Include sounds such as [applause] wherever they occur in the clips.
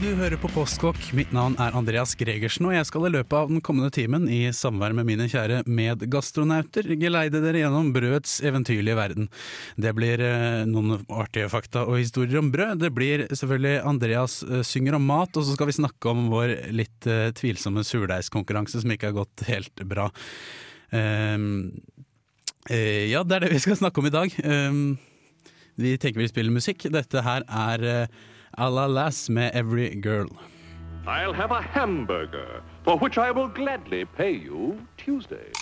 Du hører på Postkokk. Mitt navn er Andreas Gregersen, og jeg skal i løpet av den kommende timen i samvær med mine kjære medgastronauter geleide dere gjennom brødets eventyrlige verden. Det blir eh, noen artige fakta og historier om brød. Det blir selvfølgelig Andreas eh, synger om mat, og så skal vi snakke om vår litt eh, tvilsomme surdeigskonkurranse som ikke har gått helt bra. Um, ja, det er det vi skal snakke om i dag. Um, vi tenker vi spiller musikk. Dette her er uh, Lass med Every Girl. I'll have a hamburger, for which I will gladly pay you Tuesday.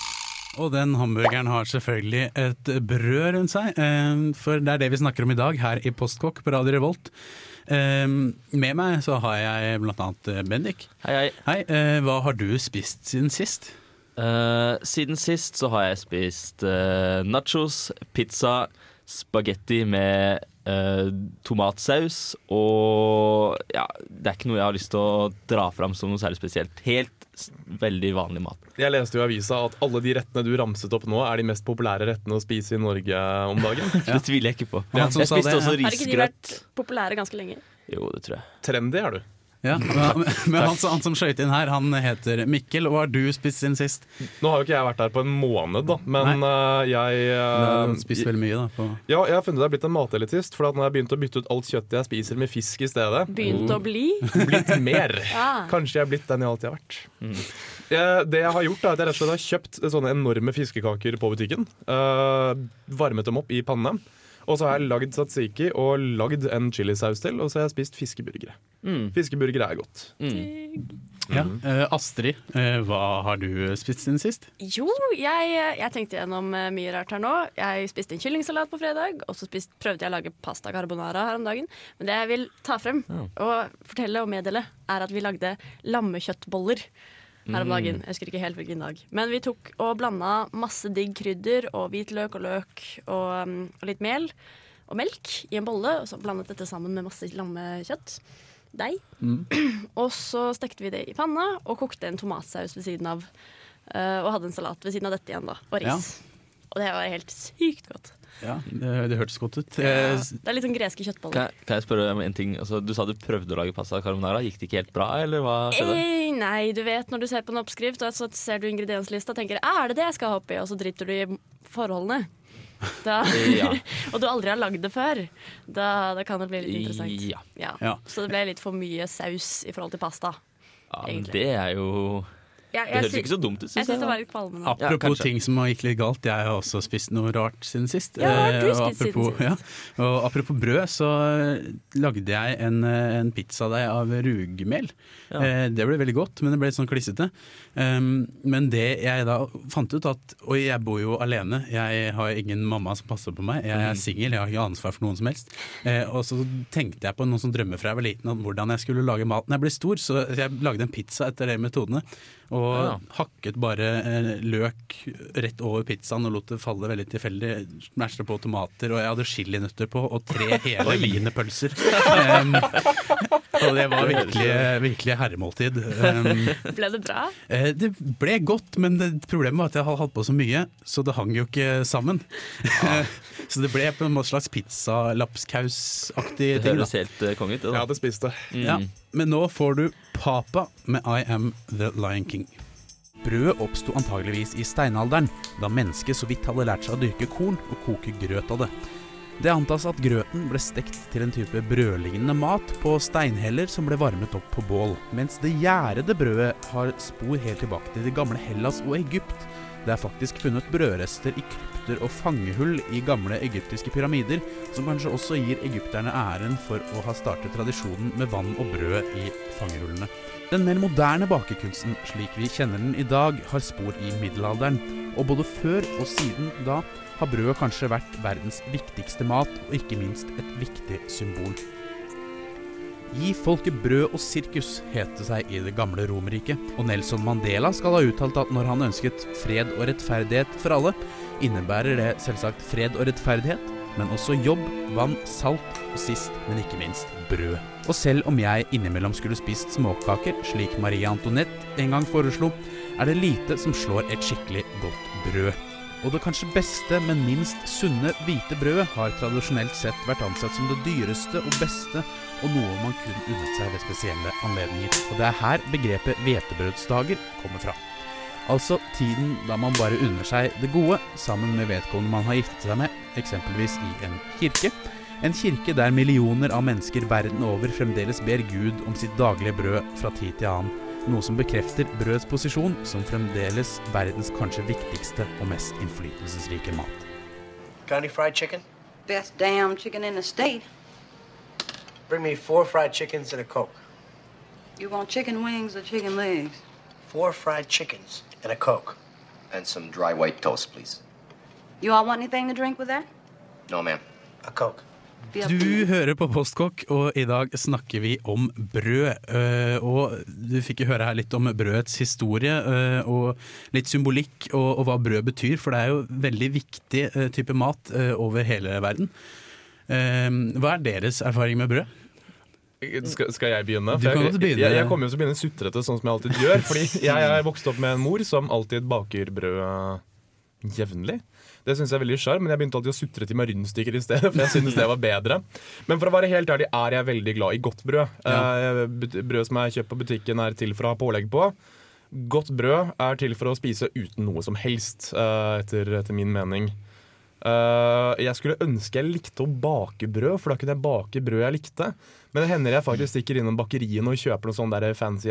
Og den hamburgeren har selvfølgelig et brød rundt seg, eh, for det er det vi snakker om i dag her i Postkokk på Radio Revolt. Eh, Med meg så har jeg blant annet eh, Bendik. Hei, hei. Hei, hva har du spist siden sist? Uh, siden sist så har jeg spist uh, nachos, pizza, spagetti med eh, tomatsaus og ja, det er ikke noe jeg har lyst til å dra fram som noe særlig spesielt. Helt s- veldig vanlig mat. Jeg leste jo i avisa at alle de rettene du ramset opp nå, er de mest populære rettene å spise i Norge om dagen. [laughs] Det tviler jeg ikke på. Han som jeg sa spiste det, også Har ikke de vært risgrøt. populære ganske lenge? Jo, det tror jeg. Trendy er du. Ja, men men han, som- han som skøyt inn her, han heter Mikkel. Hva har du spist siden sist? Nå har jo ikke jeg vært her på en måned, da, men uh, jeg uh, har spist veldig mye, da. På. Ja, jeg har funnet ut jeg er blitt en matelitist, for at når jeg har begynt å bytte ut alt kjøttet jeg spiser med fisk i stedet, Begynt å bli? [laughs] blitt mer. [laughs] Ja. Kanskje jeg er blitt den jeg alltid har vært. Eh, Det jeg har gjort, er at jeg rett og slett har kjøpt sånne enorme fiskekaker på butikken. Uh, varmet dem opp i panne. Og så har jeg lagd tzatziki og lagd en chilisaus til, og så har jeg spist fiskeburgere. Mm. Fiskeburgere er godt. Mm. Ja. Uh, Astrid, uh, hva har du spist siden sist? Jo, jeg, jeg tenkte gjennom eh, mye rart her nå. Jeg spiste en kyllingsalat på fredag, og så spist, prøvde jeg å lage pasta carbonara her om dagen. Men det jeg vil ta frem og fortelle og meddele, er at vi lagde lammekjøttboller her om dagen. Jeg husker ikke helt hvilken dag. Men vi tok og blanda masse digg krydder og hvitløk og løk og, um, og litt mel og melk i en bolle, og så blandet dette sammen med masse lammekjøtt. Deig. [clears throat] Og så stekte vi det i panna og kokte en tomatsaus ved siden av. eh, og hadde en salat ved siden av dette igjen, da. Og ris. Og det var helt sykt godt. Ja, Det, det hørtes godt ut. Ja, Det er litt sånn greske kjøttboller. Kan, jeg- kan jeg spørre om en ting? Altså, du sa du prøvde å lage pasta carbonara. Gikk det ikke helt bra, eller hva skjedde? Ei, nei, du vet når du ser på en oppskrift, og så ser du ingredienslista og tenker «Ah, er det det jeg skal ha oppi, og så driter du i forholdene. Da, [laughs] Ja. [laughs] og du aldri har lagd det før. Da, da kan det bli litt interessant. Ja. Ja. Ja. Så det ble litt for mye saus i forhold til pasta. Ja, men Egentlig. det er jo Ja, Det høres ikke så dumt ut, Jeg syns syns jeg. var litt palmen, Apropos ja, ting som har gikk litt galt, jeg har også spist noe rart siden sist. Ja, har du Eh, og spist siden sist? Ja, og apropos brød, så eh, lagde jeg en, eh, en pizzadeig av rugmel. Ja. Eh, det ble veldig godt, men det ble litt sånn klissete. Um, men det jeg da fant ut at Og jeg bor jo alene, jeg har ingen mamma som passer på meg. Jeg Mhm. er singel, jeg har ikke ansvar for noen som helst. Eh, og så tenkte jeg på noen som drømmer fra jeg var liten, om hvordan jeg skulle lage mat når jeg ble stor. Så jeg lagde en pizza etter de metodene. Og Ja. hakket bare eh, løk rett over pizzaen og lot det falle veldig tilfeldig. Smashet på tomater, og jeg hadde chilinøtter på, og tre [laughs] hele wienerpølser. [laughs] Um, og det var virkelig, virkelig herremåltid. Um, Ble det bra? eh, det ble godt, men det, problemet var at jeg hadde hatt på så mye, så det hang jo ikke sammen. [laughs] så det ble på en måte slags pizzalapskausaktig Det ting. høres helt uh, konge ut. det, Jeg hadde spist det. Ja, men nå får du Papa med I Am The Lion King. Brødet oppsto antageligvis i steinalderen, da mennesket så vidt hadde lært seg å dyrke korn og koke grøt av det. Det antas at grøten ble stekt til en type brødlignende mat på steinheller som ble varmet opp på bål, mens det gjærede brødet har spor helt tilbake til det gamle Hellas og Egypt. Det er faktisk funnet brødrester i krypter og fangehull i gamle egyptiske pyramider, som kanskje også gir egypterne æren for å ha startet tradisjonen med vann og brød i fangehullene. Den mer moderne bakekunsten, slik vi kjenner den i dag, har spor i middelalderen, og både før og siden da har brødet kanskje vært verdens viktigste mat, og ikke minst et viktig symbol. Gi folket brød og sirkus, het det seg i det gamle Romerriket. Og Nelson Mandela skal ha uttalt at når han ønsket fred og rettferdighet for alle, innebærer det selvsagt fred og rettferdighet, men også jobb, vann, salt og sist, men ikke minst brød. Og selv om jeg innimellom skulle spist småkaker, slik Marie Antoinette en gang foreslo, er det lite som slår et skikkelig godt brød. Og det kanskje beste, men minst sunne hvite brødet har tradisjonelt sett vært ansett som det dyreste og beste, og noe man kun unnet seg ved spesielle anledninger. Og det er her begrepet hvetebrødsdager kommer fra. Altså tiden da man bare unner seg det gode sammen med vedkommende man har giftet seg med, eksempelvis i en kirke. En kirke der millioner av mennesker verden over fremdeles ber Gud om sitt daglige brød fra tid til annen. Noe som bekrefter brøds posisjon som fremdeles verdens kanskje viktigste og mest innflytelsesrike mat. Got any fried chicken? Best damn chicken in the state. Bring me four fried chickens and a Coke. You want chicken wings or chicken legs? Four fried chickens and a Coke. And some dry white toast, please. You all want anything to drink with that? No, ma'am. A Coke. Du hører på Postkokk, og i dag snakker vi om brød. Eh, Og du fikk jo høre her litt om brødets historie, eh, og litt symbolikk, og, og hva brød betyr. For det er jo veldig viktig eh, type mat over hele verden. Hva er deres erfaring med brød? Skal, skal jeg begynne? For jeg, begynne. Jeg, jeg kommer jo til å begynne sutrete, sånn som jeg alltid gjør. Fordi jeg er vokst opp med en mor som alltid baker brød jevnlig. Det syns jeg er veldig sjarm, men jeg begynte alltid å sutre til meg rundstykker i stedet. For jeg synes det var bedre Men for å være helt ærlig er jeg veldig glad i godt brød. Ja. brød som er kjøpt på butikken, er til for å ha pålegg på. Godt brød er til for å spise uten noe som helst, eh, etter, etter min mening. Eh, jeg skulle ønske jeg likte å bake brød, for da kunne jeg bake brød jeg likte. Men det hender jeg faktisk stikker innom bakeriene og kjøper noe sånn der fancy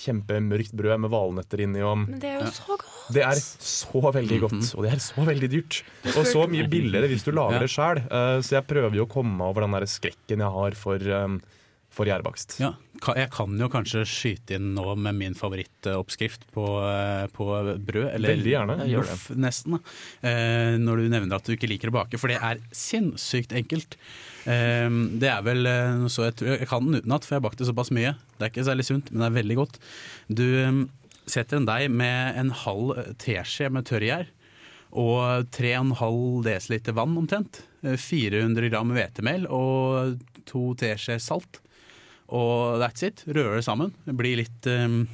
kjempemørkt brød med valnøtter inni. Og Men det er jo så godt. det er så veldig godt, og det er så veldig dyrt. Og så mye billigere hvis du lager Ja. det sjøl. så jeg prøver jo å komme over den der skrekken jeg har for, um, for gjærbakst. Ja, Jeg kan jo kanskje skyte inn nå med min favorittoppskrift på, eh, på brød. Eller loff, nesten. Da. Eh, når du nevner at du ikke liker å bake, for det er sinnssykt enkelt. Eh, det er vel så jeg, tror, jeg kan den utenat, for jeg har bakt det såpass mye. Det er ikke særlig sunt, men det er veldig godt. Du setter en deig med en halv teskje med tørrgjær og 3,5 dl vann omtrent. Eh, 400 gram hvetemel og to teskjeer salt. Og that's it. Rører det sammen. Bli litt, um,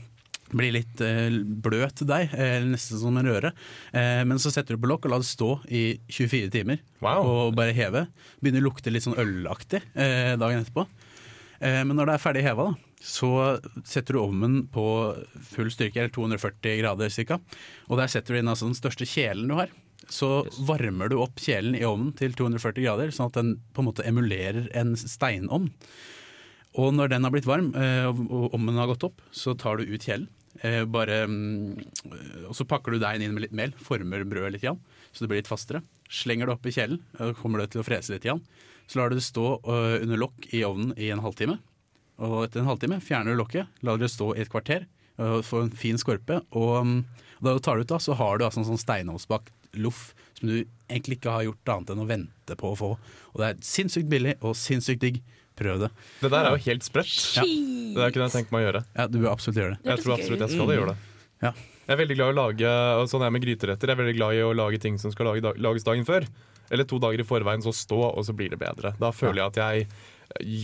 blir litt eh, bløt deig, eh, nesten som en røre. Eh, men så setter du på lokk og lar det stå i 24 timer. Wow. Og bare heve. Begynner å lukte litt sånn ølaktig eh, dagen etterpå. Eh, men når det er ferdig heva, så setter du ovnen på full styrke, eller 240 grader ca. Og der setter du inn altså den største kjelen du har. Så varmer du opp kjelen i ovnen til 240 grader, sånn at den på en måte emulerer en steinovn. Og når den har blitt varm, eh, og om den har gått opp, så tar du ut kjelen. Eh, bare, mm, og så pakker du deigen inn med litt mel, former brødet litt, igjen, så det blir litt fastere. Slenger det opp i og kommer det til å frese litt. Igjen. Så lar du det stå under lokk i ovnen i en halvtime. Og etter en halvtime fjerner du lokket, lar det stå i et kvarter, og får en fin skorpe. Og mm, da du tar det ut, da, så har du altså en sånn steinovnsbakt loff som du egentlig ikke har gjort annet enn å vente på å få. Og det er sinnssykt billig og sinnssykt digg. Prøv det. Det der er jo helt sprøtt. Det der kunne jeg tenkt meg å gjøre. Ja, Du bør absolutt gjøre det. Det Jeg tror absolutt jeg skal gjøre det. Ja. Jeg er veldig glad i å lage og sånn er jeg med gryteretter. Jeg er veldig glad i å lage ting som skal lages dagen før. Eller to dager i forveien, så stå, og så blir det bedre. Da føler jeg at jeg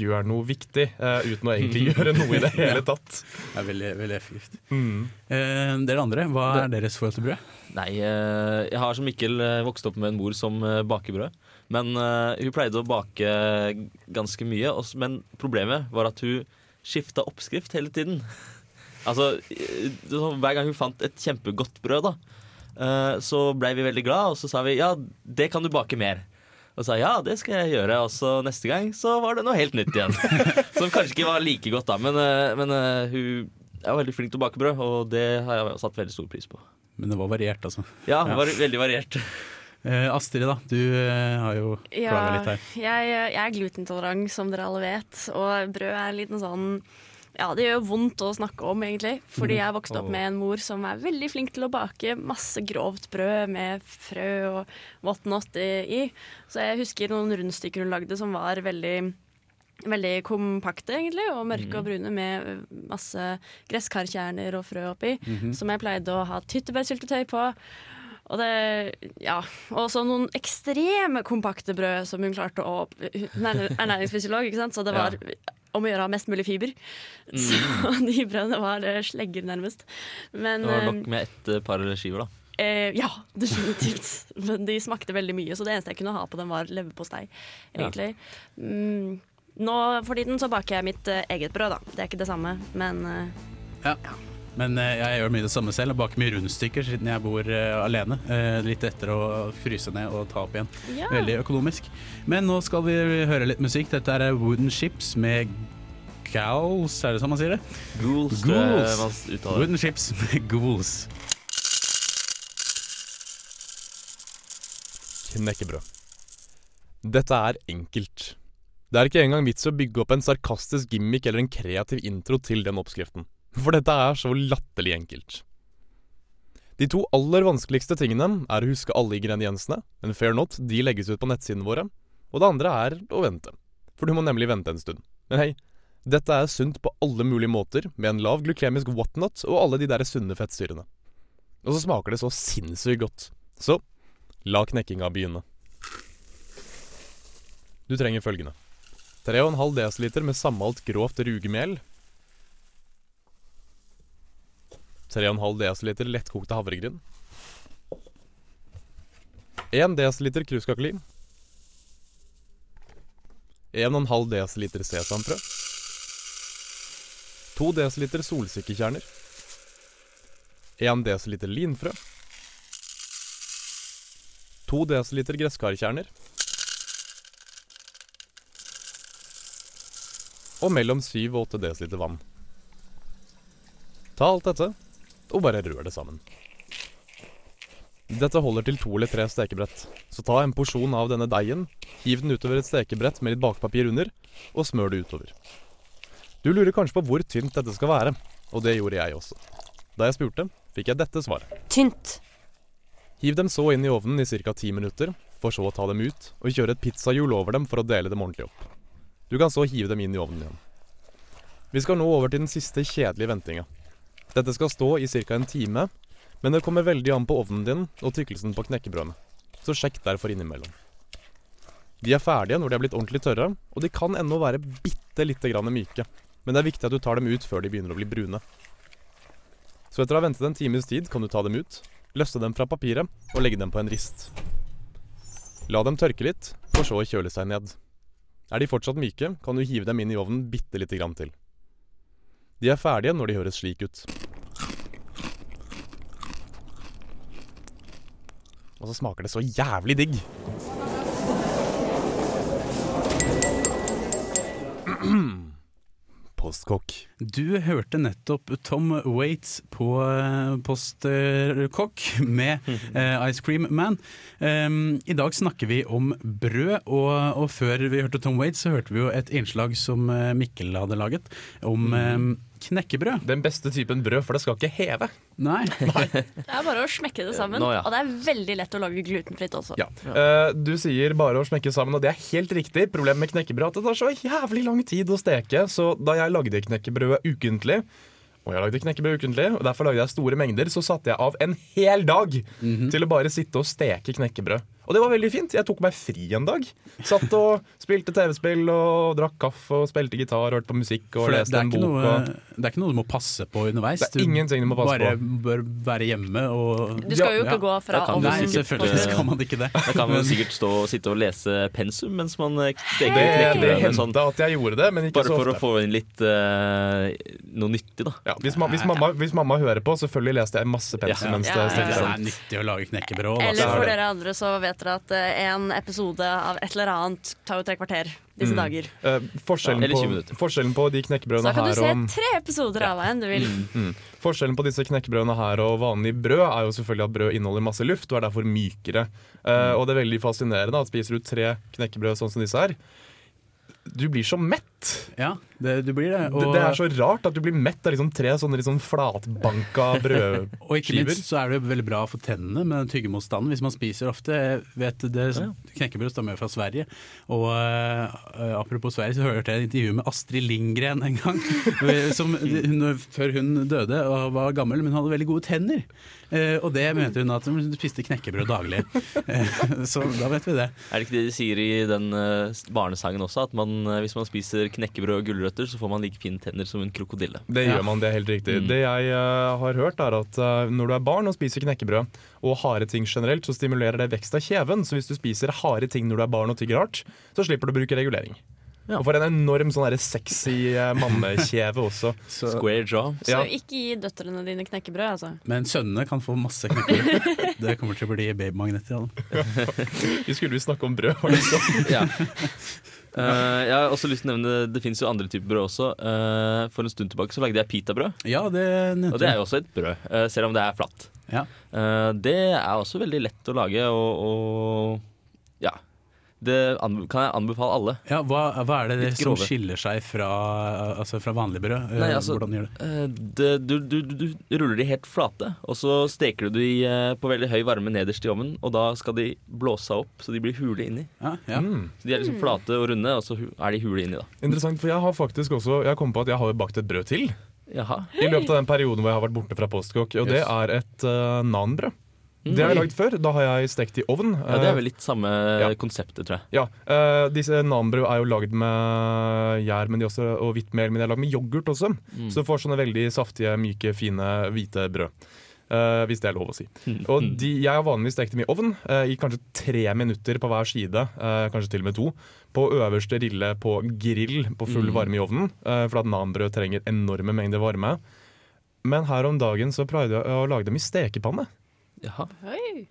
gjør noe viktig, uh, uten å egentlig [laughs] gjøre noe i det hele tatt. Det er veldig, veldig effektivt. Mm. Eh, dere andre, hva er deres forhold til brød? Nei, eh, jeg har som Mikkel eh, vokst opp med en mor som eh, baker brød. Men uh, hun pleide å bake ganske mye. Men problemet var at hun skifta oppskrift hele tiden. [laughs] Altså, eh, Hver gang hun fant et kjempegodt brød, da, uh, så blei vi veldig glad, og så sa vi ja, det kan du bake mer. Og sa ja, det skal jeg gjøre. Og så neste gang så var det noe helt nytt igjen. [laughs] Som kanskje ikke var like godt, da. Men, men uh, hun er veldig flink til å bake brød, og det har jeg satt veldig stor pris på. Men det var variert, altså. Ja, det var veldig variert. Eh, Astrid, da. Du eh, har jo Ja, plaga litt her. jeg, jeg er glutentolerant, som dere alle vet. Og brød er en liten sånn Ja, det gjør vondt å snakke om, egentlig. Fordi jeg vokste opp med en mor som er veldig flink til å bake masse grovt brød med frø og whatnot i. Så jeg husker noen rundstykker hun lagde som var veldig veldig kompakte, egentlig, og mørke og brune med masse gresskarkjerner og frø oppi, som jeg pleide å ha tyttebærsyltetøy på. Og det, ja, og så noen ekstreme kompakte brød som hun klarte å Hun er ernæringsfysiolog, ikke sant? så det var om å gjøre ha mest mulig fiber. Så [laughs] de brødene var eh, slegger, nærmest. Men Det var eh, nok med ett eh, par skiver, da. Eh, ja, definitivt. [laughs] Men de smakte veldig mye, så det eneste jeg kunne ha på dem, var leverpostei. egentlig. Mm, nå for tiden så baker jeg mitt eh, eget brød, da. Det er ikke det samme, men eh, Ja. Men eh, jeg gjør mye det samme selv. og Baker mye rundstykker siden jeg bor eh, alene. Eh, litt etter å fryse ned og ta opp igjen. ja. Veldig økonomisk. Men nå skal vi høre litt musikk. Dette er Wooden Ships med Gals, er det sånn man sier det? Ghouls, jeg Ghouls. Wooden Ships med Ghouls. Knekkebrød. Dette er enkelt. Det er ikke engang vits å bygge opp en sarkastisk gimmick eller en kreativ intro til den oppskriften. For dette er så latterlig enkelt. De to aller vanskeligste tingene er å huske alle ingrediensene, men fair not, de legges ut på nettsidene våre, og det andre er å vente. For du må nemlig vente en stund. Men hei, dette er sunt på alle mulige måter, med en lav glykemisk whatnot og alle de der sunne fettsyrene. Og så smaker det så sinnssykt godt. Så La knekkinga begynne. Du trenger følgende. 3,5 dl med sammalt grovt rugemel. 3,5 dl lettkokte havregryn. 1 dl kruskakeli. 1,5 dl sesamfrø. 2 dl solsikkekjerner. 1 dl linfrø. 2 dl gresskarkjerner. Og mellom 7 og 8 dl vann. Ta alt dette, og bare rør det sammen. Dette holder til to eller tre stekebrett, så ta en porsjon av denne deigen, hiv den utover et stekebrett med litt bakpapir under, og smør det utover. Du lurer kanskje på hvor tynt dette skal være, og det gjorde jeg også. Da jeg spurte, fikk jeg dette svaret. Tynt. Hiv dem så inn i ovnen i ca. ti minutter, for så å ta dem ut og kjøre et pizzahjul over dem for å dele dem ordentlig opp. Du kan så hive dem inn i ovnen igjen. Vi skal nå over til den siste kjedelige ventinga. Dette skal stå i ca. en time, men det kommer veldig an på ovnen din og tykkelsen på knekkebrødene, så sjekk derfor innimellom. De er ferdige når de er blitt ordentlig tørre, og de kan ennå være bitte lite grann myke, men det er viktig at du tar dem ut før de begynner å bli brune. Så etter å ha ventet en times tid kan du ta dem ut, løsne dem fra papiret og legge dem på en rist. La dem tørke litt, for så å kjøle seg ned. Er de fortsatt myke, kan du hive dem inn i ovnen bitte lite grann til. De er ferdige når de høres slik ut. Og så smaker det så jævlig digg. [clears throat] Postkokk. Du hørte nettopp Tom Waits på eh, Postkokk med eh, Ice Cream Man. Um, I dag snakker vi om brød, og, og før vi hørte Tom Waits, så hørte vi jo et innslag som eh, Mikkel hadde laget, om eh, knekkebrød. Den beste typen brød, for det skal ikke heve. [laughs] Nei. Det er bare å smekke det sammen. Nå, ja. Og det er veldig lett å lage glutenfritt også. Ja. Uh, du sier bare å smekke sammen, og det er helt riktig. Problemet med knekkebrød er at det tar så jævlig lang tid å steke. Så da jeg lagde knekkebrødet ukentlig, og jeg lagde knekkebrød ukentlig, og derfor lagde jeg store mengder, så satte jeg av en hel dag til å bare sitte og steke knekkebrød. Og det var veldig fint. Jeg tok meg fri en dag. Satt og spilte TV-spill og drakk kaffe og spilte gitar og hørte på musikk og For det, leste det, en bok. noe, og... det er ikke noe du må passe på underveis. Det er ingenting du må passe bare på. bør være hjemme og Du skal jo Ja. ikke gå fra kan Nei, selvfølgelig skal man ikke det. Da kan man sikkert stå, sitte og lese pensum mens man eh, steker Det, det hendte Sånn, at jeg gjorde det, men ikke bare for å få inn litt uh, noe nyttig, da. Ja, hvis, ma hvis, mamma, hvis mamma hører på, selvfølgelig leste jeg masse pensum Ja. mens Ja, det ja, Det stekte ja. Det er nyttig å lage knekkebrød. Eller er for dere andre så vet dere at eh, en episode av et eller annet tar jo tre kvarter disse dager. Eh, forskjellen, ja, på, minutter. forskjellen på de Så knekkebrødene da kan du se tre episoder av en du vil. mm, Forskjellen på disse knekkebrødene her og vanlig brød er jo selvfølgelig at brød inneholder masse luft og er derfor mykere. Eh, og det er veldig fascinerende at spiser du tre knekkebrød sånn som disse her, du blir så mett. Ja, Det, du blir det. Det, det er så rart at du blir mett av liksom tre sånne liksom flatbanka [laughs] brødskiver. Og ikke minst så er det veldig bra for tennene med den tyggemotstanden hvis man spiser ofte. Jeg vet det, Knekkebrød stammer fra Sverige. Og uh, apropos Sverige, så hørte jeg et intervju med Astrid Lindgren en gang. [laughs] som, hun, før hun døde og var gammel, men hun hadde veldig gode tenner. Uh, og det mente hun at hun spiste knekkebrød daglig. Uh, så da vet vi det. Er det ikke det de sier i den barnesangen også? At man, hvis man spiser knekkebrød og gulrøtter, så får man like fine tenner som en krokodille. Det Ja. gjør man, det er helt riktig. Mm. Det jeg uh, har hørt er at uh, når du er barn og spiser knekkebrød og harde ting generelt, så stimulerer det vekst av kjeven. Så hvis du spiser harde ting når du er barn og tygger hardt, så slipper du å bruke regulering. Ja. Og for en enorm sånn der sexy eh, mannekjeve også. [laughs] Så, Square jaw. Så ikke gi døtrene dine knekkebrød, altså. men sønnene kan få masse knekkebrød. [laughs] Det kommer til å bli babymagnetter av dem. Vi skulle jo snakke om brød. Var det sånn? [laughs] Ja. Eh, jeg har også lyst til å nevne Det finnes jo andre typer brød også. Uh, for en stund tilbake så lagde jeg pitabrød. Ja, det nevnte Og det er jo også et brød, uh, selv om det er flatt. Ja. Det er også veldig lett å lage, og, og. Det kan jeg anbefale alle. Ja, hva, hva er det, det som skiller seg fra, altså fra vanlig brød? Eh, Nei, altså- Hvordan gjør det? Eh, det, du, du, du, du ruller de helt flate, og så steker du de eh, på veldig høy varme nederst i ovnen. Og da skal de blåse seg opp, så de blir hule inni. Ja, ja. Mm. Så De er liksom flate og runde, og så er de hule inni, da. Interessant, for jeg har faktisk også Jeg kom på at jeg har bakt et brød til. Jaha. I løpet av den perioden hvor jeg har vært borte fra Postkokk. Og det er et uh, nanbrød. Det har jeg lagd før. Da har jeg stekt i ovn. Ja, Det er vel litt samme Ja. konseptet, tror jeg. Ja, uh, disse Nambrød er jo lagd med gjær men de også, og hvitt mel, men de er lagd med yoghurt også. Mm. Så du får sånne veldig saftige, myke, fine, hvite brød. Uh, hvis det er lov å si. [laughs] Og de, jeg har vanligvis stekt dem i ovn uh, i kanskje tre minutter på hver side, uh, kanskje til og med to. På øverste rille på grill på full Mm. varme i ovnen, eh, for at nanbrød trenger enorme mengder varme. Men her om dagen så prøvde jeg å lage dem i stekepanne. Jaha.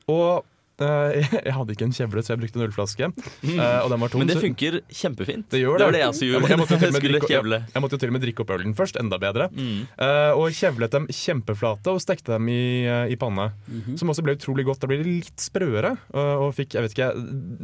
Og [laughs] jeg hadde ikke en kjevle, så jeg brukte en ølflaske. eh, og den var tom. Men det funker kjempefint. Det gjør det var det. det jeg også gjorde. jeg måtte [laughs] til og med drikke- Jeg måtte jo til og med drikke opp ølen først, enda bedre. Mm. Eh, og kjevlet dem kjempeflate og stekte dem i, eh, i panne. Mhm. Som også ble utrolig godt. Da blir de litt sprøere og fikk jeg vet ikke,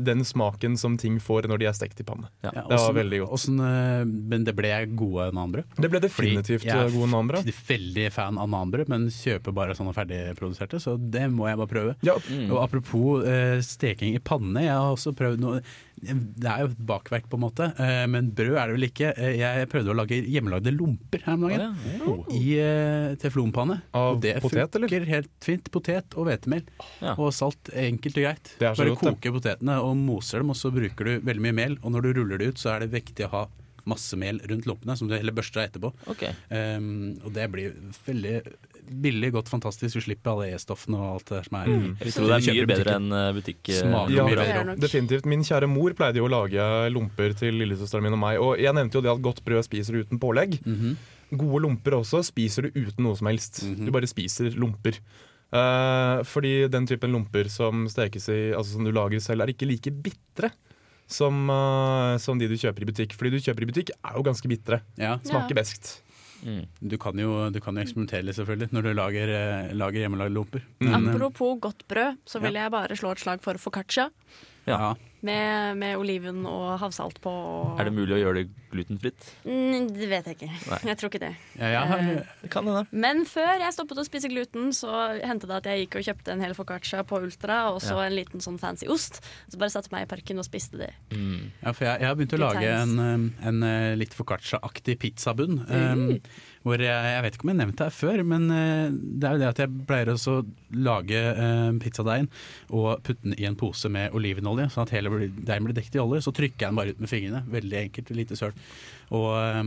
den smaken som ting får når de er stekt i panne. Ja, Det var veldig godt. eh, men det ble gode nanbrød? Det ble definitivt jeg gode nanbrød. er veldig fan av nanbrød, men kjøper bare sånne ferdigproduserte, så det må jeg bare prøve. Ja, Mm. Og apropos eh, steking i panne, jeg har også prøvd noe Det er jo et bakverk, på en måte, eh, men brød er det vel ikke. Eh, jeg prøvde å lage hjemmelagde lomper her om dagen. ja. I eh, teflonpanne. Av og det potet, eller? funker helt fint. Potet og hvetemel. Ja. Og salt. Enkelt og greit. Det er så Bare godt, det. koke potetene og moser dem, og så bruker du veldig mye mel. Og når du ruller det ut, så er det viktig å ha masse mel rundt lompene, som du heller børster etterpå. Okay. Um, og det blir veldig billig, godt, fantastisk. Du slipper alle E-stoffene og alt det som er. Mm. Jeg tror det er mye bedre enn eh, butikk. eh, Smaker Ja, mye bedre. definitivt. Min kjære mor pleide jo å lage lomper til lillesøsteren min og meg. Og jeg nevnte jo det at godt brød spiser du uten pålegg. Mhm. Gode lomper også spiser du uten noe som helst. Mhm. Du bare spiser lomper. Uh, fordi den typen lomper som stekes i, altså som du lager selv, er ikke like bitre som, uh, som de du kjøper i butikk. Fordi du kjøper i butikk er jo ganske bitre. Ja, Smaker Ja. Mm. du kan, jo, du kan jo eksperimentere litt, selvfølgelig, når du lager, eh, lager hjemmelagde lomper. Mm. Eh, Apropos godt brød, så vil jeg bare slå et slag for foccaccia. Ja. Med, med oliven og havsalt på. og- Er det mulig å gjøre det glutenfritt? Mm, det vet jeg ikke. Nei. Jeg tror ikke det. Ja, jeg har, Eh, Det da. Men før jeg stoppet å spise gluten, så hendte det at jeg gikk og kjøpte en hel foccaccia på Ultra og så Ja. en liten sånn fancy ost. Så bare satte jeg meg i parken og spiste det. Mm. Ja, for jeg, jeg har begynt å Good lage en, eh, en eh, litt foccaccia-aktig pizzabunn. eh, hvor jeg, jeg vet ikke om jeg nevnte det her før, men eh, det er jo det at jeg pleier også å lage eh, pizzadeigen og putte den i en pose med olivenolje, sånn at hele deigen blir dekket i olje. Så trykker jeg den bare ut med fingrene. Veldig enkelt, lite sølt. Og, eh,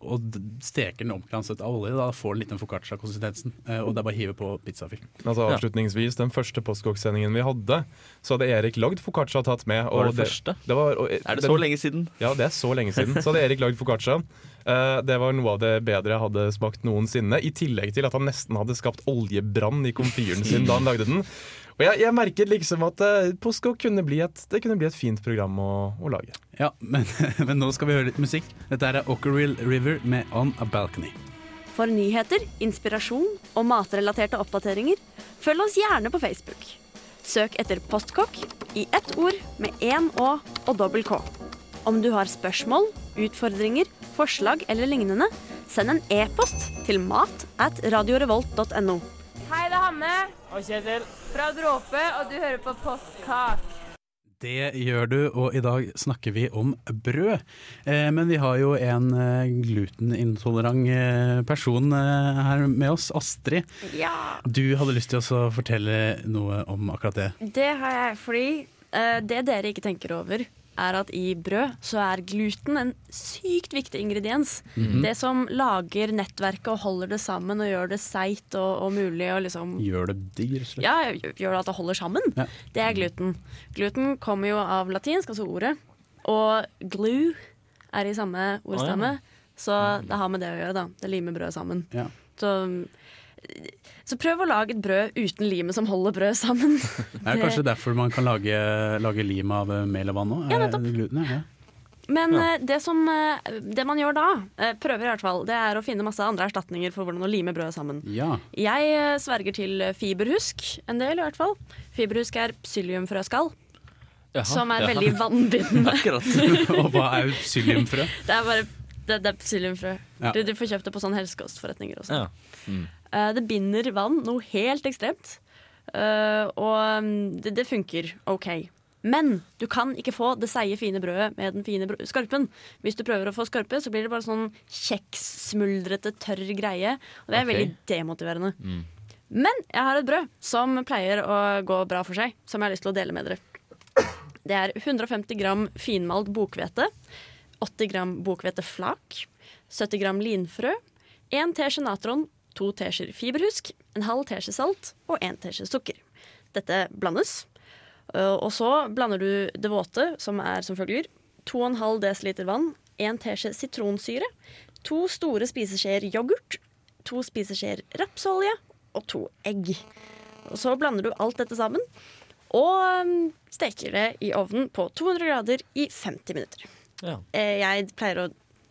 og steker den omkranset av olje. Da får den litt den foccaccia-konsistensen. eh, og det er bare å hive på pizzafyll. Altså Avslutningsvis, den første postkokksendingen vi hadde, så hadde Erik lagd foccaccia tatt med. Var det første? det var, og, Er det den- så lenge siden? Ja, det er så lenge siden. Så hadde Erik lagd foccaccia. Eh, det var noe av det bedre jeg hadde smakt noensinne. I tillegg til at han nesten hadde skapt oljebrann i komfyren sin da han lagde den. Og jeg, jeg merket liksom at uh, Postkokk kunne bli et, det kunne bli et fint program å, å lage. Ja, men, [laughs] men nå skal vi høre litt musikk. Dette er Ockerville River med On a Balcony. For nyheter, inspirasjon og matrelaterte oppdateringer, følg oss gjerne på Facebook. Søk etter Postkokk i ett ord med én Å og dobbel K. Om du har spørsmål, utfordringer, forslag eller lignende, send en e-post til mat at radiorevolt.no. Hei, det er Hanne. Og Kjetil. Fra Dråpe, og du hører på Postkak. Det gjør du, og i dag snakker vi om brød. Eh, men vi har jo en eh, glutenintolerant eh, person eh, her med oss, Astrid. Ja. Du hadde lyst til å fortelle noe om akkurat det. Det har jeg fordi eh, det dere ikke tenker over, er at i brød så er gluten en sykt viktig ingrediens. Mhm. Det som lager nettverket og holder det sammen og gjør det seigt og, og mulig og liksom Gjør det digg, rett. Ja, gjør det at det holder sammen. Ja. Det er gluten. Gluten kommer jo av latinsk, altså ordet. Og glue er i samme ordstamme. Så det har med det å gjøre, da. Det limer brødet sammen. Ja. Så, så prøv å lage et brød uten limet som holder brød sammen. [laughs] Det er kanskje derfor man kan lage, lage lim av eh, mel og vann òg? Ja, nettopp. Gluten, ja. Men ja. det, som, eh, det man gjør da, eh, prøver i hvert fall, det er å finne masse andre erstatninger for hvordan å lime brødet sammen. ja. Jeg eh, sverger til fiberhusk, en del i hvert fall. Fiberhusk er psylliumfrøskall, Jaha, som er ja. veldig [laughs] vannbindende. Akkurat. [laughs] Og hva er psylliumfrø? Det er bare det, det er psylliumfrø. Ja. Du, du får kjøpt det på sånne helsekostforretninger også. Ja. Mm. Eh, det binder vann noe helt ekstremt. Eh, og mm, det, det funker OK. Men du kan ikke få det seige, fine brødet med den fine skarpen. Hvis du prøver å få skorpe, så blir det bare sånn kjekssmuldrete, tørr greie. Og det er okay. veldig demotiverende. Mm. Men jeg har et brød som pleier å gå bra for seg, som jeg har lyst til å dele med dere. Det er 150 gram finmalt bokhvete, 80 gram bokhveteflak, 70 gram linfrø, 1 teskje natron, 2 teskjeer fiberhusk, en halv teskje salt og en teskje sukker. Dette blandes. Uh, Og så blander du det våte, som er som følger 2,5 dl vann, 1 teskje sitronsyre, to store spiseskjeer yoghurt, to spiseskjeer rapsolje og to egg. Og så blander du alt dette sammen og um, steker det i ovnen på 200 grader i 50 minutter. Ja. Eh, Jeg pleier å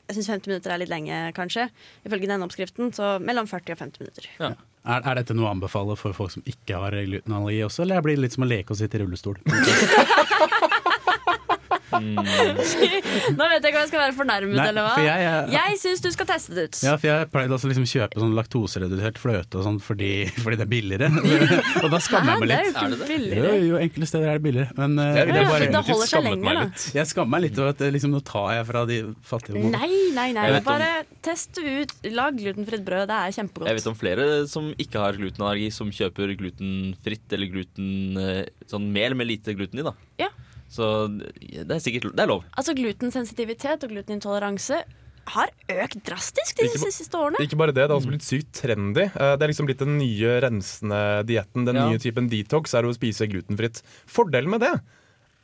jeg syns 50 minutter er litt lenge, kanskje. Ifølge denne oppskriften, så mellom 40 og 50 minutter. Ja. Er, er dette noe å anbefale for folk som ikke har glutenallergi også, eller blir det litt som å leke og sitte i rullestol? [laughs] [laughs] [laughs] Nå vet jeg ikke om jeg skal være fornærmet, Nei, eller hva. for jeg jeg, jeg syns du skal teste det ut. Ja, for jeg pleide å liksom kjøpe sånn laktoseredusert fløte og sånn fordi, fordi det er billigere. [laughs] [laughs] og da skammer jeg meg Hæ, det er litt. jo ikke Er det det? Jo, jo, enkelte steder er det billigere. Men uh, ville Ja, bare det holder seg lenger, da. jeg skammer meg litt over at eh, liksom, nå tar jeg fra de fattige. Nei, nei, nei. Bare om- test ut. Lag glutenfritt brød. Det er kjempegodt. Jeg vet om flere som ikke har glutenallergi, som kjøper glutenfritt eller gluten eh, Sånn mel med lite gluten i, da. Ja. Så det er sikkert det er lov. Altså Glutensensitivitet og glutenintoleranse har økt drastisk de Ikke siste årene. Ikke bare det, det har også blitt sykt trendy. Eh, Det er liksom blitt den nye rensende dietten. Den Ja. nye typen detox er å spise glutenfritt. Fordelen med det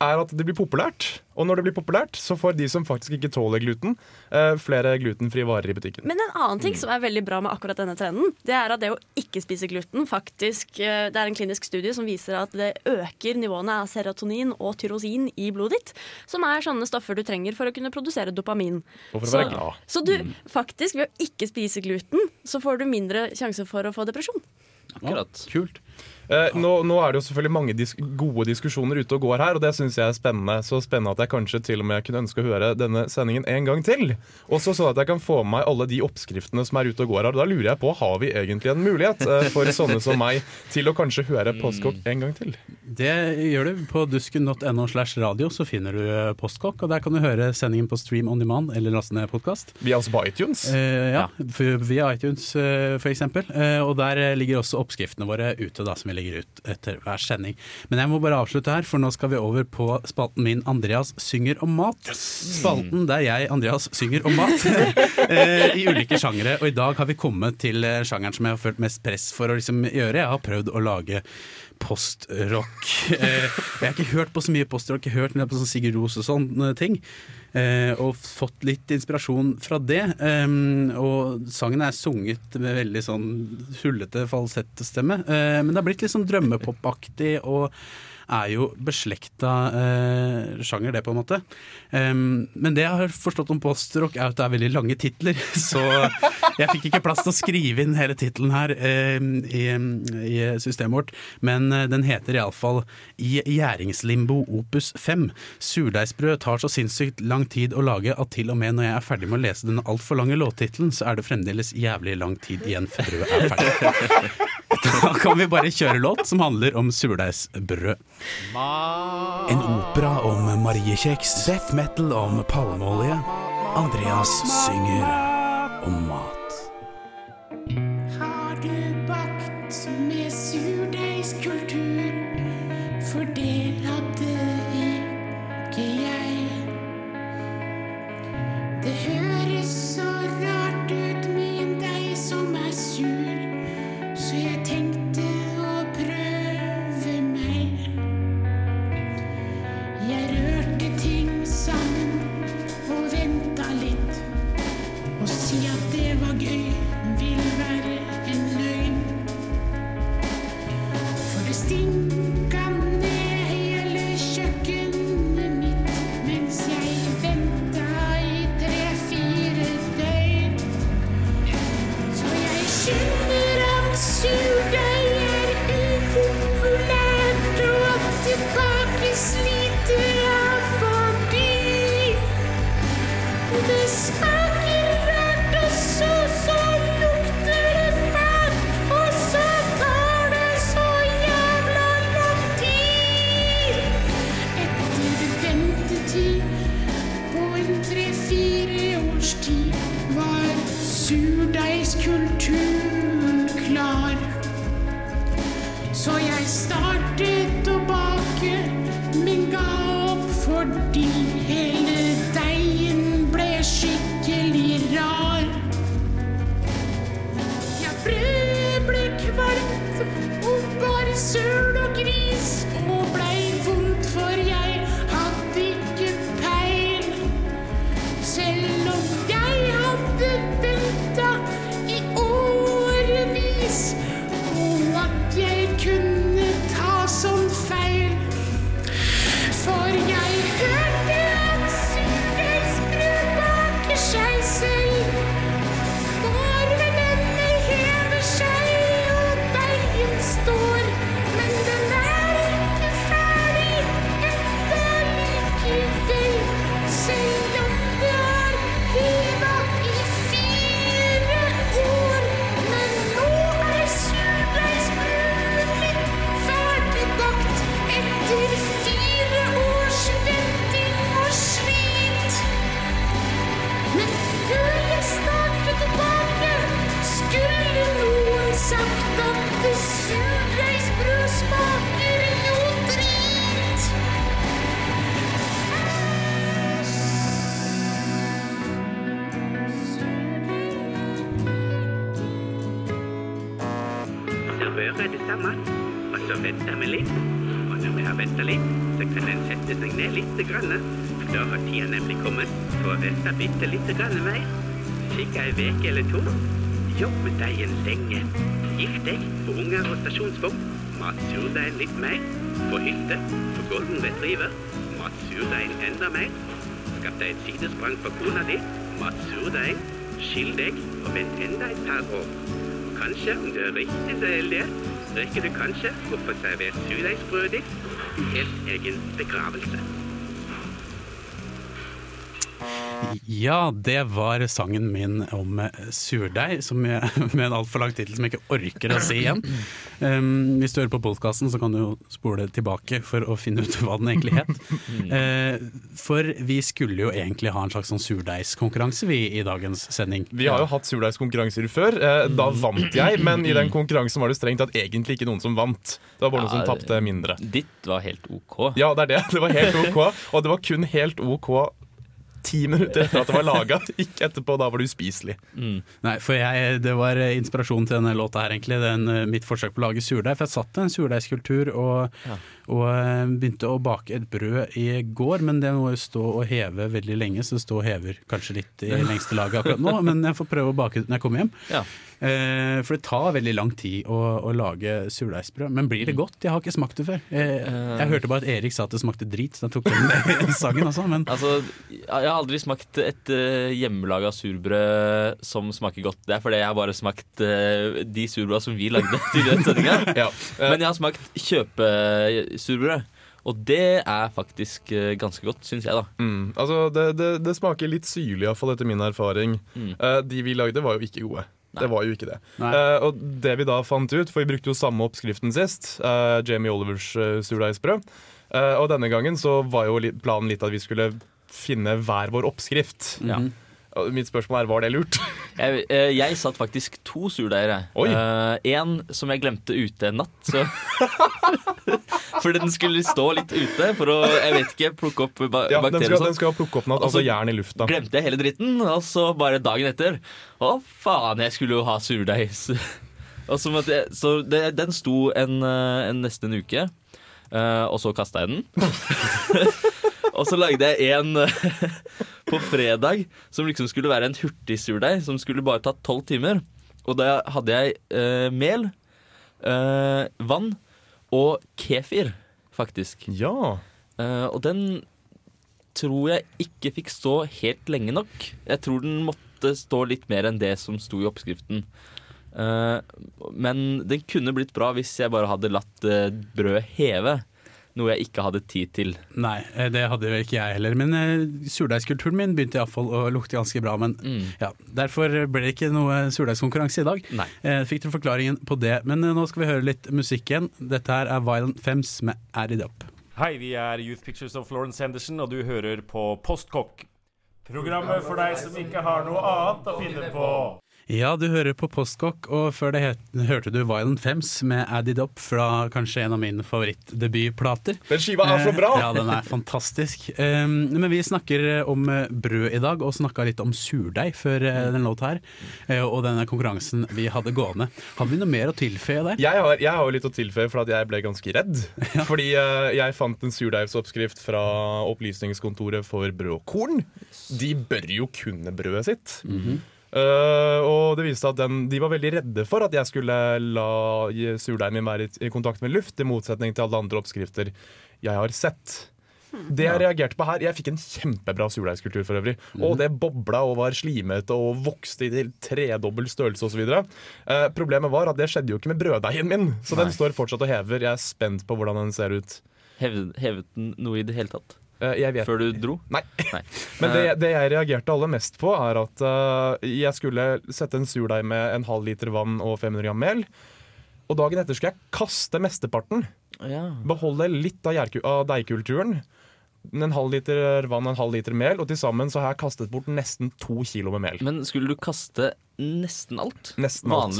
er at det blir populært. Og når det blir populært, så får de som faktisk ikke tåler gluten, eh, flere glutenfrie varer i butikken. Men en annen Mm. ting som er veldig bra med akkurat denne trenden, det er at det å ikke spise gluten faktisk eh, Det er en klinisk studie som viser at det øker nivåene av serotonin og tyrosin i blodet ditt, som er sånne stoffer du trenger for å kunne produsere dopamin. Og for å Så, være glad. så du, faktisk, ved å ikke spise gluten, så får du mindre sjanse for å få depresjon. Akkurat. Kult. Eh, nå, nå er det jo selvfølgelig mange dis gode diskusjoner ute og går her, og det syns jeg er spennende. Så spennende at jeg kanskje til og med kunne ønske å høre denne sendingen en gang til. Også sånn at jeg kan få med meg alle de oppskriftene som er ute og går her. Og da lurer jeg på, har vi egentlig en mulighet eh, for sånne som meg til å kanskje høre Postkokk en gang til? Det gjør du. På dusken.no slash radio så finner du eh, Postkokk, og der kan du høre sendingen på Stream on demand eller laste ned podkast. Vi er altså på iTunes. Eh, ja, via iTunes eh, eksempel. Eh, og der ligger også oppskriftene våre ute, da, som vi legger ut etter hver sending. Men jeg må bare avslutte her, for nå skal vi over på spalten min Andreas synger om mat. Spalten der jeg, Andreas, synger om mat [laughs] eh, i ulike sjangere. Og i dag har vi kommet til eh, sjangeren som jeg har følt mest press for å liksom gjøre. Jeg har prøvd å lage postrock. Eh, jeg har ikke hørt på så mye postrock, jeg har hørt på sånn Sigurd Ros og sånne ting. Eh, og fått litt inspirasjon fra det. Um, og sangen er sunget med veldig sånn hullete falsettstemme. Eh, men det har blitt litt sånn drømmepopaktig og er jo beslekta eh, sjanger, det, på en måte. Um, men det jeg har forstått om postrock, er at det er veldig lange titler. [laughs] Så jeg fikk ikke plass til å skrive inn hele tittelen her eh, i, i systemet vårt. Men eh, den heter iallfall I gjæringslimbo opus 5. Surdeigsbrød tar så sinnssykt lang tid å lage at til og med når jeg er ferdig med å lese den altfor lange låttittelen, så er det fremdeles jævlig lang tid igjen før brødet er ferdig. Da kan vi bare kjøre låt som handler om surdeigsbrød. En opera om mariekjeks, death metal om palmeolje. Andreas synger om mat. Surdeigskulturen klar. Så jeg startet bitte lite grann mer. Fikk ei uke eller to. Jobb med deigen lenge. Gift deg på unger og stasjonsvogn. Mat surdeigen litt mer. På hytte, på golden retriever. Mat surdeigen enda mer. Skaff deg et sidesprang for kona di. Mat surdeigen. Skill deg og vent enda et par år. Kanskje, om du er riktig heldig, rekker du kanskje å få servert surdeigsbrødet ditt i helt egen begravelse. Ja, det var sangen min om eh, surdeig, [laughs] med en altfor lang tittel som jeg ikke orker å si igjen. Um, hvis du hører på podkasten, så kan du jo spole tilbake for å finne ut hva den egentlig het. [laughs] Uh, for vi skulle jo egentlig ha en slags sånn surdeigskonkurranse vi i dagens sending. Vi har jo hatt surdeigskonkurranser før. Uh, Da vant jeg, men i den konkurransen var det strengt tatt egentlig ikke noen som vant. Det var bare noen som tapte mindre. Ditt var helt OK. Ja, det er det. Det var helt OK. Og det var kun helt OK ti minutter etter at det var laga. [laughs] Ikke etterpå, da var det uspiselig. Nei, for jeg, det var eh, inspirasjonen til denne låta her, egentlig. Den, eh, mitt forsøk på å lage surdeig. For jeg satt i en surdeigskultur og, Og eh, begynte å bake et brød i går, men det må jo stå og heve veldig lenge, så det står og hever kanskje litt i [laughs] lengste laget akkurat nå. Men jeg får prøve å bake det når jeg kommer hjem. Ja. Eh, for det tar veldig lang tid å, å lage surdeigsbrød. Men blir det godt? Jeg har ikke smakt det før. Jeg, jeg hørte bare at Erik sa at det smakte drit, så da tok den sangen også. Men Altså, jeg har aldri smakt et uh, hjemmelaga surbrød som smaker godt. Det er fordi jeg har bare smakt eh, de surbrøda som vi lagde til den sendinga. [laughs] Ja. Eh, Men jeg har smakt kjøpesurbrød. Og det er faktisk eh, ganske godt, syns jeg, da. Mm, altså det, det, det smaker litt syrlig, iallfall etter min erfaring. Mm. Eh, de vi lagde, var jo ikke gode. Det var jo ikke det. Eh, og det vi da fant ut, for vi brukte jo samme oppskriften sist, uh, Jamie Olivers uh, surdeigsbrød, uh, og denne gangen så var jo planen litt at vi skulle finne hver vår oppskrift. Ja. Og mitt spørsmål er, var det lurt? [laughs] Jeg, eh, jeg satt faktisk to surdeiger. Én som jeg glemte ute en natt. Så. [laughs] Fordi den skulle stå litt ute for å jeg vet ikke, plukke opp ba Ja, den bakterier. skal, og den sånn. skal plukke opp natt, altså jern i lufta. Glemte jeg hele dritten, og så bare dagen etter Å, faen, jeg skulle jo ha surdeig. [laughs] Så jeg, så det, den sto en, eh, en nesten en uke, eh, og så kasta jeg den. Og så lagde jeg en eh, [laughs] på fredag som liksom skulle være en hurtigsurdeig, som skulle bare ta tolv timer. Og da hadde jeg eh, mel, eh, vann og kefir, faktisk. Ja. Eh, og den tror jeg ikke fikk stå helt lenge nok. Jeg tror den måtte stå litt mer enn det som sto i oppskriften. Eh, men den kunne blitt bra hvis jeg bare hadde latt eh, brødet heve. Noe jeg ikke hadde tid til. Nei, eh, det hadde vel ikke jeg heller. Men eh, surdeigskulturen min begynte iallfall å lukte ganske bra. Men Mm. ja, derfor ble det ikke noe surdeigskonkurranse i dag. Nei. Eh, fikk dere forklaringen på det. Men nå skal vi høre litt musikk igjen. Dette her er Violent Femmes med Add It Up. Hei, vi er Youth Pictures of Florence Henderson, og du hører på Postkokk. Programmet for deg som ikke har noe annet å finne på. Ja, du hører på Postkokk, og før det hørte du Violent Femmes med Add It Up fra kanskje en av mine favorittdebutplater. Den skiva er så bra! Eh, Ja, den er fantastisk. Men vi snakker eh, om eh, brød i dag, og snakka litt om surdeig før den låta her. og denne konkurransen vi hadde gående. Har vi noe mer å tilføye der? Jeg har, jeg har litt å tilføye, for at jeg ble ganske redd. [laughs] Fordi eh, jeg fant en surdeigsoppskrift fra Opplysningskontoret for brød og korn. De bør jo kunne brødet sitt. Eh, og det viste seg at den, de var veldig redde for at jeg skulle la surdeigen min være i, i kontakt med luft, i motsetning til alle andre oppskrifter jeg har sett. Det jeg reagerte på her Jeg fikk en kjempebra surdeigskultur for øvrig. Og det bobla og var slimete og vokste til tredobbel størrelse osv. Eh, problemet var at det skjedde jo ikke med brøddeigen min, så den står fortsatt og hever. Jeg er spent på hvordan den ser ut. Hevet, hevet den noe i det hele tatt? Eh, Før du dro? Nei. Nei. [laughs] Men det, Eh, det jeg reagerte aller mest på, er at uh, jeg skulle sette en surdeig med en halv liter vann og 500 gram mel. Og dagen etter skulle jeg kaste mesteparten. ja. Beholde litt av, av deigkulturen. En halv liter vann og en halv liter mel, og til sammen så har jeg kastet bort nesten to kilo med mel. Men skulle du kaste nesten alt? Nesten alt.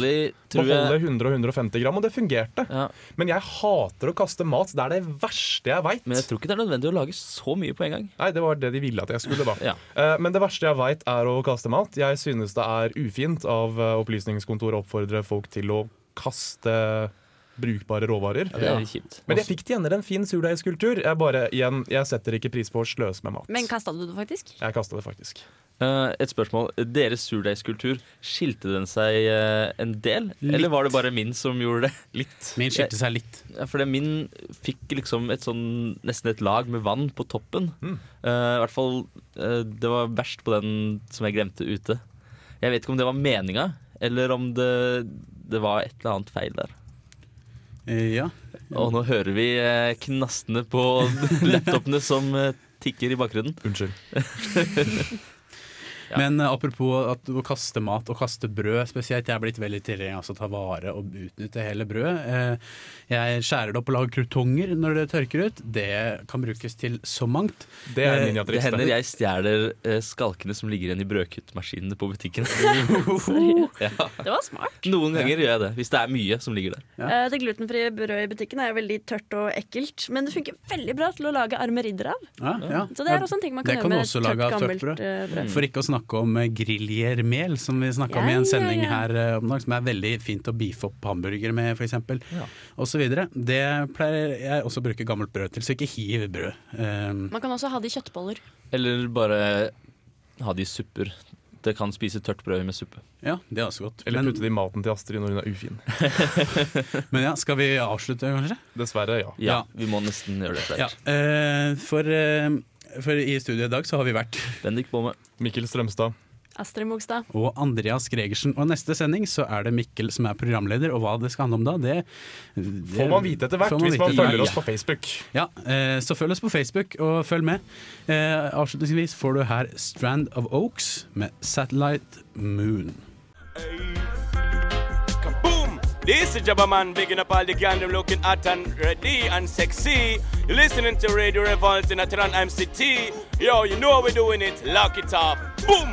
Tror Beholde jeg 100 og 150 gram, og det fungerte. ja. Men jeg hater å kaste mat. Det er det verste jeg veit. Men jeg tror ikke det er nødvendig å lage så mye på en gang. Nei, det var det de ville at jeg skulle, da. Ja. Eh, Men det verste jeg veit, er å kaste mat. Jeg synes det er ufint av eh, Opplysningskontoret å oppfordre folk til å kaste brukbare råvarer. Ja, det er kjipt. Men jeg fikk til gjennom en fin surdeigskultur. Jeg bare, igjen, jeg setter ikke pris på å sløse med mat. Men kasta du det faktisk? Jeg kasta det faktisk. Uh, et spørsmål. Deres surdeigskultur, skilte den seg uh, en del? Eller var det bare min som gjorde det? [laughs] Litt. Min skilte seg litt. Ja, fordi min fikk liksom et sånn, nesten et lag med vann på toppen. Mm. Uh, I hvert fall Det var verst på den som jeg glemte ute. Jeg vet ikke om det var meninga, eller om det, det var et eller annet feil der. Eh, ja. Og nå hører vi eh, knastene på [laughs] laptopene som eh, tikker i bakgrunnen. Unnskyld. [laughs] Ja. Men uh, apropos at å kaste mat og kaste brød spesielt, jeg er blitt veldig tilhenger av å ta vare og utnytte hele brødet. Uh, Jeg skjærer det opp og lager krutonger når det tørker ut. Det kan brukes til så mangt. Det er uh, Det hender jeg stjeler skalkene som ligger igjen i brødkuttmaskinene på butikken. [laughs] ja. Det var smart. Noen ganger gjør jeg det, hvis det er mye som ligger der. Ja. Eh, Det glutenfrie brødet i butikken er veldig tørt og ekkelt, men det funker veldig bra til å lage arme ridder av. Ja, ja. Så det er også en ting man kan Det gjøre kan med tørt, tørt gammelt brød. eh, brød. For ikke å snakke snakke om grillgjermel, grilljermel, som vi snakka om i en sending ja. her eh, om dagen, som er veldig fint å beefe opp hamburgere med, f.eks. Ja. Videre. Det pleier jeg også å bruke gammelt brød til, så ikke hiv brød. Um, Man kan også ha det i kjøttboller. Eller bare ha det i supper. Det kan spise tørt brød med suppe. ja, det er også godt. Eller putte det i maten til Astrid når hun er ufin. [laughs] men ja, skal vi avslutte, kanskje? Dessverre, ja. Ja, Ja. vi må nesten gjøre det Ja. eh, for, eh, for i studio i dag så har vi vært Bendik Bomme. Mikkel Strømstad. Astrid Mogstad. og Andreas Gregersen. Og neste sending så er det Mikkel som er programleder, og hva det skal handle om da, det, det Får man vite etter hvert man hvis man vite. følger Ja, oss på Facebook. Ja, eh, så følg oss på Facebook, og følg med. Eh, avslutningsvis får du her Strand of Oaks med Satellite Moon. Boom! This is Jabba Man, bigging up all the gang them looking hot and ready and sexy. You're listening to Radio Revolt in Atran MCT. Yo, you know we're doing it. Lock it up. Boom!